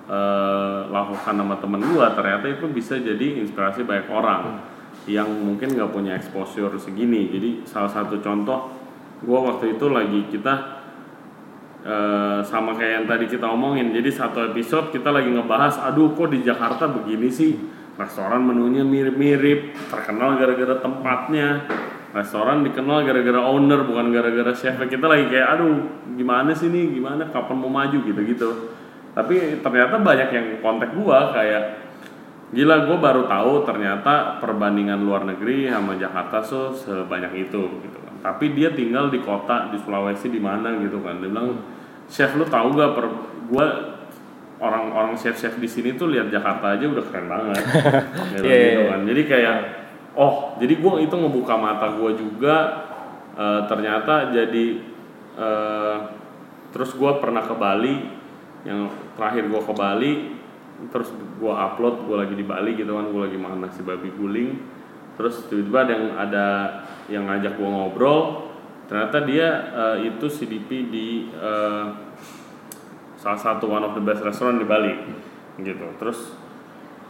eh, lakukan sama temen gue ternyata itu bisa jadi inspirasi banyak orang yang mungkin nggak punya exposure segini. Jadi salah satu contoh gue waktu itu lagi kita eh, sama kayak yang tadi kita omongin. Jadi satu episode kita lagi ngebahas aduh kok di Jakarta begini sih? Restoran menunya mirip-mirip terkenal gara-gara tempatnya. Restoran dikenal gara-gara owner bukan gara-gara chef. Kita lagi kayak aduh gimana sih nih? Gimana? Kapan mau maju? Gitu-gitu. Tapi ternyata banyak yang kontak gua kayak gila gue baru tahu ternyata perbandingan luar negeri sama Jakarta so sebanyak itu gitu kan. Tapi dia tinggal di kota di Sulawesi di mana gitu kan. Dia bilang chef lu tahu gak per gua orang-orang chef-chef di sini tuh lihat Jakarta aja udah keren banget. Gitu, Iya, iya, gitu iya. kan. jadi kayak oh jadi gue itu ngebuka mata gue juga eh, ternyata jadi eh, terus gue pernah ke Bali yang terakhir gue ke Bali terus gue upload gue lagi di Bali gitu kan gue lagi makan nasi babi guling. Terus tiba-tiba ada yang ada yang ngajak gue ngobrol ternyata dia eh, itu CDP di eh, salah satu one of the best restaurant di Bali gitu. Terus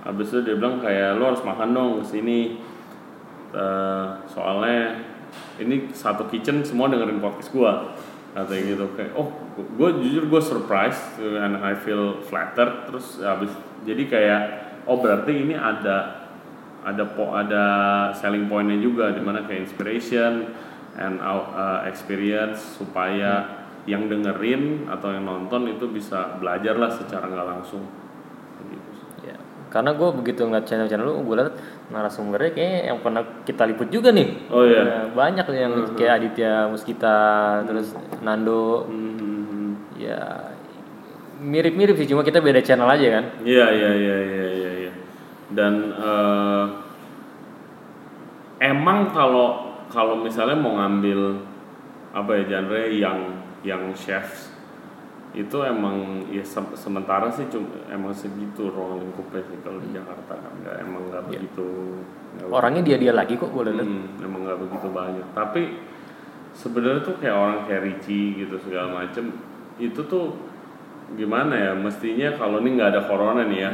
habis itu dia bilang kayak lo harus makan dong ke sini Eh, soalnya ini satu kitchen semua dengerin podcast gua katanya gitu. Kayak oh gue jujur gue surprise and I feel flattered terus habis jadi kayak oh berarti ini ada ada po ada selling pointnya juga di mana kayak inspiration and uh, experience supaya yang dengerin atau yang nonton itu bisa belajar lah secara nggak langsung gitu. Ya, karena gue begitu ngeliat channel-channel lu, gue liat narasumbernya kayak yang pernah kita liput juga nih. Oh, iya. Ya, banyak yang kayak Aditya Muskita, terus Nando. Hmm. Ya mirip-mirip sih, cuma kita beda channel aja kan. Iya iya iya iya iya. iya. Dan eh, emang kalau kalau misalnya mau ngambil apa ya genre yang yang chefs itu emang ya se- sementara sih cuma emang segitu ruang lingkupnya sih kalau di Jakarta kan nggak emang nggak begitu nggak Orangnya dia-dia lagi kok gue liat. Hmm, emang nggak begitu banyak. Tapi sebenarnya tuh kayak orang kayak Richie gitu segala macem itu tuh gimana ya? Mestinya kalau ini nggak ada corona nih ya,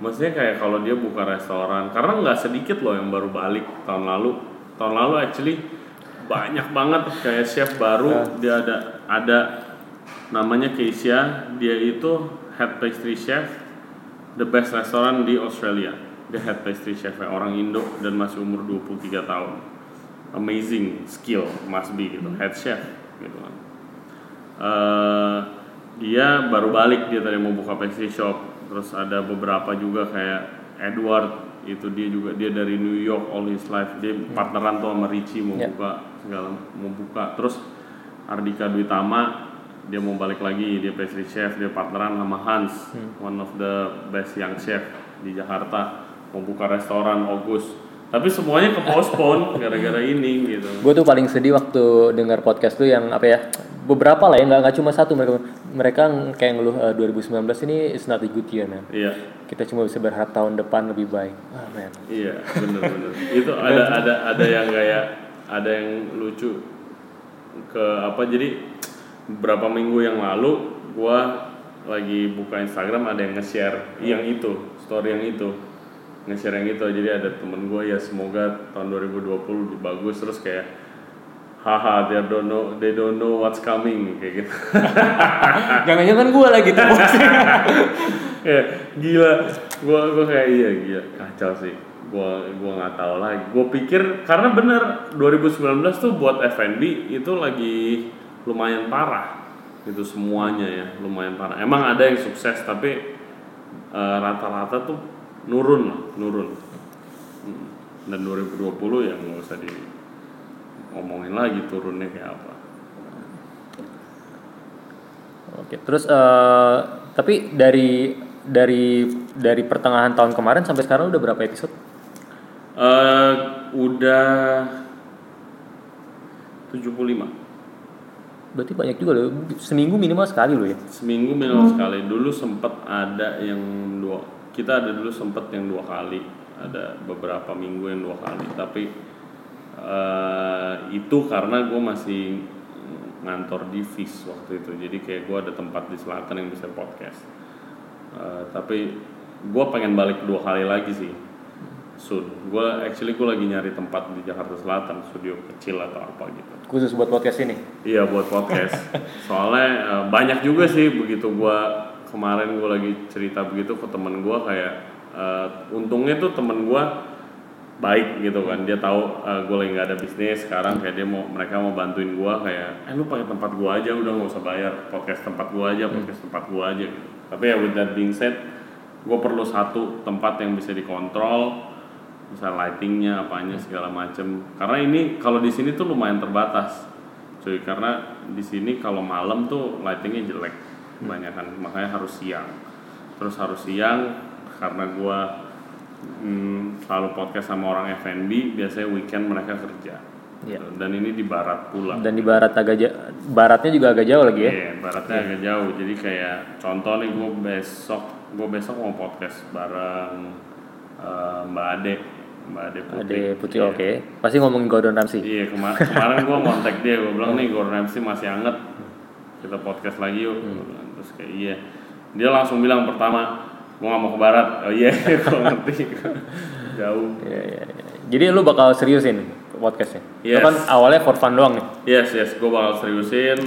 mestinya kayak kalau dia buka restoran. Karena nggak sedikit loh yang baru balik tahun lalu. Tahun lalu actually banyak banget kayak chef baru dia ada ada namanya Keisha. Dia itu head pastry chef the best restaurant di Australia. Dia head pastry chef orang Indo dan masih umur 23 tahun. Amazing skill must be gitu head chef gitu kan Eh, dia baru balik dia tadi mau buka pastry shop. Terus ada beberapa juga kayak Edward itu dia juga dia dari New York all his life. Dia partneran tuh sama Richie mau Ya. buka segala mau buka. Terus Ardika Dwitama dia mau balik lagi dia pastry chef dia partneran sama Hans one of the best young chef di Jakarta. Mau buka restoran August tapi semuanya ke postpone gara-gara ini gitu Gue tuh paling sedih waktu dengar podcast tuh yang apa ya beberapa lah ya nggak nggak cuma satu mereka mereka kayak ngeluh "Eh, 2019 ini is not a good year man. iya Kita cuma bisa berharap tahun depan lebih baik. Ah man. Iya, bener-bener. itu ada ada ada yang kayak ada yang lucu ke apa jadi beberapa minggu yang lalu gua lagi buka Instagram ada yang nge-share yang itu, story yang itu. Nge-share yang itu. Jadi ada temen gue ya semoga tahun 2020 lebih bagus terus kayak haha they don't know they don't know what's coming kayak gitu. Jangan-jangan gue lagi tuh. ya gila gua gua kayak iya gila kacau sih gua gua nggak tahu lagi gua pikir karena bener 2019 tuh buat F&B itu lagi lumayan parah itu semuanya ya lumayan parah emang ada yang sukses tapi eh, rata-rata tuh nurun lah nurun Hmm. dan 2020 ya nggak usah di ngomongin lagi turunnya kayak apa Oke, terus eh, tapi dari dari dari pertengahan tahun kemarin sampai sekarang udah berapa episode? Eh udah 75 Berarti banyak juga loh. Seminggu minimal sekali loh ya. seminggu minimal sekali dulu sempet ada yang dua kita ada dulu sempet yang dua kali ada beberapa minggu yang dua kali. Tapi eh, itu karena gue masih ngantor di FIS waktu itu. Jadi kayak gue ada tempat di selatan yang bisa podcast. Eh, tapi gue pengen balik dua kali lagi sih soon gue actually gue lagi nyari tempat di Jakarta Selatan studio kecil atau apa gitu. Khusus buat podcast ini. Iya buat podcast. Soalnya eh, banyak juga sih begitu gua kemarin gua lagi cerita begitu ke temen gua kayak eh, untungnya tuh temen gua baik gitu kan. Dia tahu eh, gua lagi nggak ada bisnis sekarang kayak dia mau mereka mau bantuin gua kayak eh lu pakai tempat gua aja udah nggak usah bayar. Podcast tempat gua aja podcast tempat gua aja gitu. Tapi ya with that being said gua perlu satu tempat yang bisa dikontrol bisa lightingnya apanya segala macem. Karena ini kalau di sini tuh lumayan terbatas cuy. Karena di sini kalau malam tuh lightingnya jelek kebanyakan makanya harus siang terus harus siang karena gua hmm, selalu podcast sama orang F&B biasanya weekend mereka kerja. Gitu. dan ini di barat pula Dan di barat agak ja- baratnya juga agak jauh lagi ya. Iya, baratnya agak jauh. Jadi kayak contoh nih gue besok, gue besok mau podcast bareng eh, Mbak Ade, Mbak Ade Putri. Ade Putri Iya. oke. Pasti ngomongin Gordon Ramsay. Iya kema- kemarin gue kontak dia, gue bilang nih Gordon Ramsay masih anget, kita podcast lagi yuk. Bilang. Terus kayak iya, dia langsung bilang pertama, gue nggak mau ke barat oh iya gue ngerti jauh Iya, iya, iya. Jadi lu bakal seriusin podcastnya? Lu Yes. kan awalnya for fun doang nih. yes yes gue bakal seriusin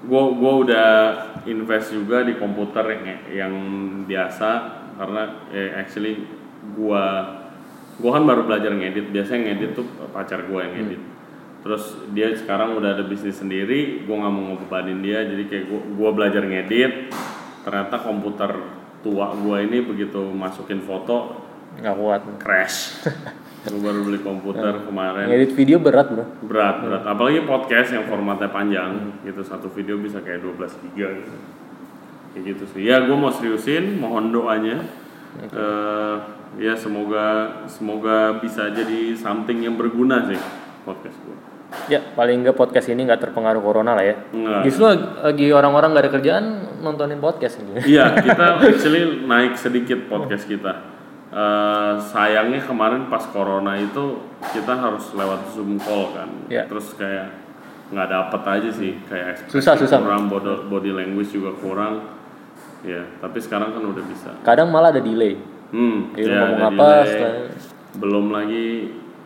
gue gue udah invest juga di komputer yang yang biasa karena eh, actually gue gue kan baru belajar ngedit biasanya ngedit tuh pacar gue yang ngedit terus dia sekarang udah ada bisnis sendiri gue nggak mau ngebebanin dia jadi kayak gue gue belajar ngedit. Ternyata komputer tua gue ini begitu masukin foto Nggak kuat. crash. Gue baru beli komputer kemarin. Ngedit video berat bro. berat berat. Apalagi podcast yang formatnya panjang gitu. Satu video bisa kayak 12 giga gitu. Kayak gitu sih. Ya gue mau seriusin mohon doanya. Eh, ya semoga semoga bisa jadi something yang berguna sih podcast gue Ya paling nggak podcast ini nggak terpengaruh corona lah ya. Enggak. Justru lagi, orang-orang nggak ada kerjaan nontonin podcast ini. iya kita actually naik sedikit podcast kita Eh, sayangnya kemarin pas corona itu kita harus lewat zoom call kan Iya. terus kayak nggak dapet aja sih kayak Susah, susah. kurang body, body language juga kurang ya tapi sekarang kan udah bisa Kadang malah ada delay. hmm ya, ngomong ada apa, delay. setelah- belum lagi.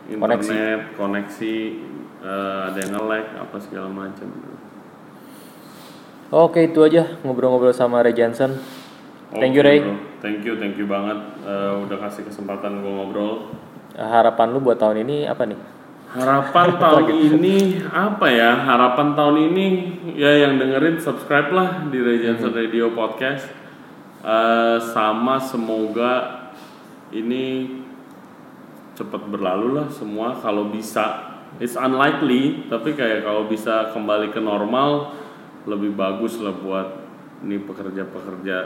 Internet koneksi, eh, ada yang nge-lag apa segala macam Oke itu aja ngobrol-ngobrol sama Ray Johnson. Thank you Ray. bro. thank you thank you banget Eh, udah kasih kesempatan gue ngobrol Harapan lu buat tahun ini apa nih? Harapan tahun ini apa ya? Harapan tahun ini ya yang dengerin subscribe lah di Regency Radio Podcast. Eh, sama semoga ini cepat berlalu lah semua kalau bisa. It's unlikely tapi kayak kalau bisa kembali ke normal lebih bagus lah buat ini pekerja-pekerja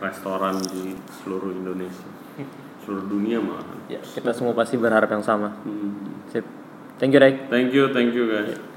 restoran di seluruh Indonesia, seluruh dunia malah. Ya kita semua pasti berharap yang sama. Hmm. Sip. Thank you Ray. Thank you, thank you guys.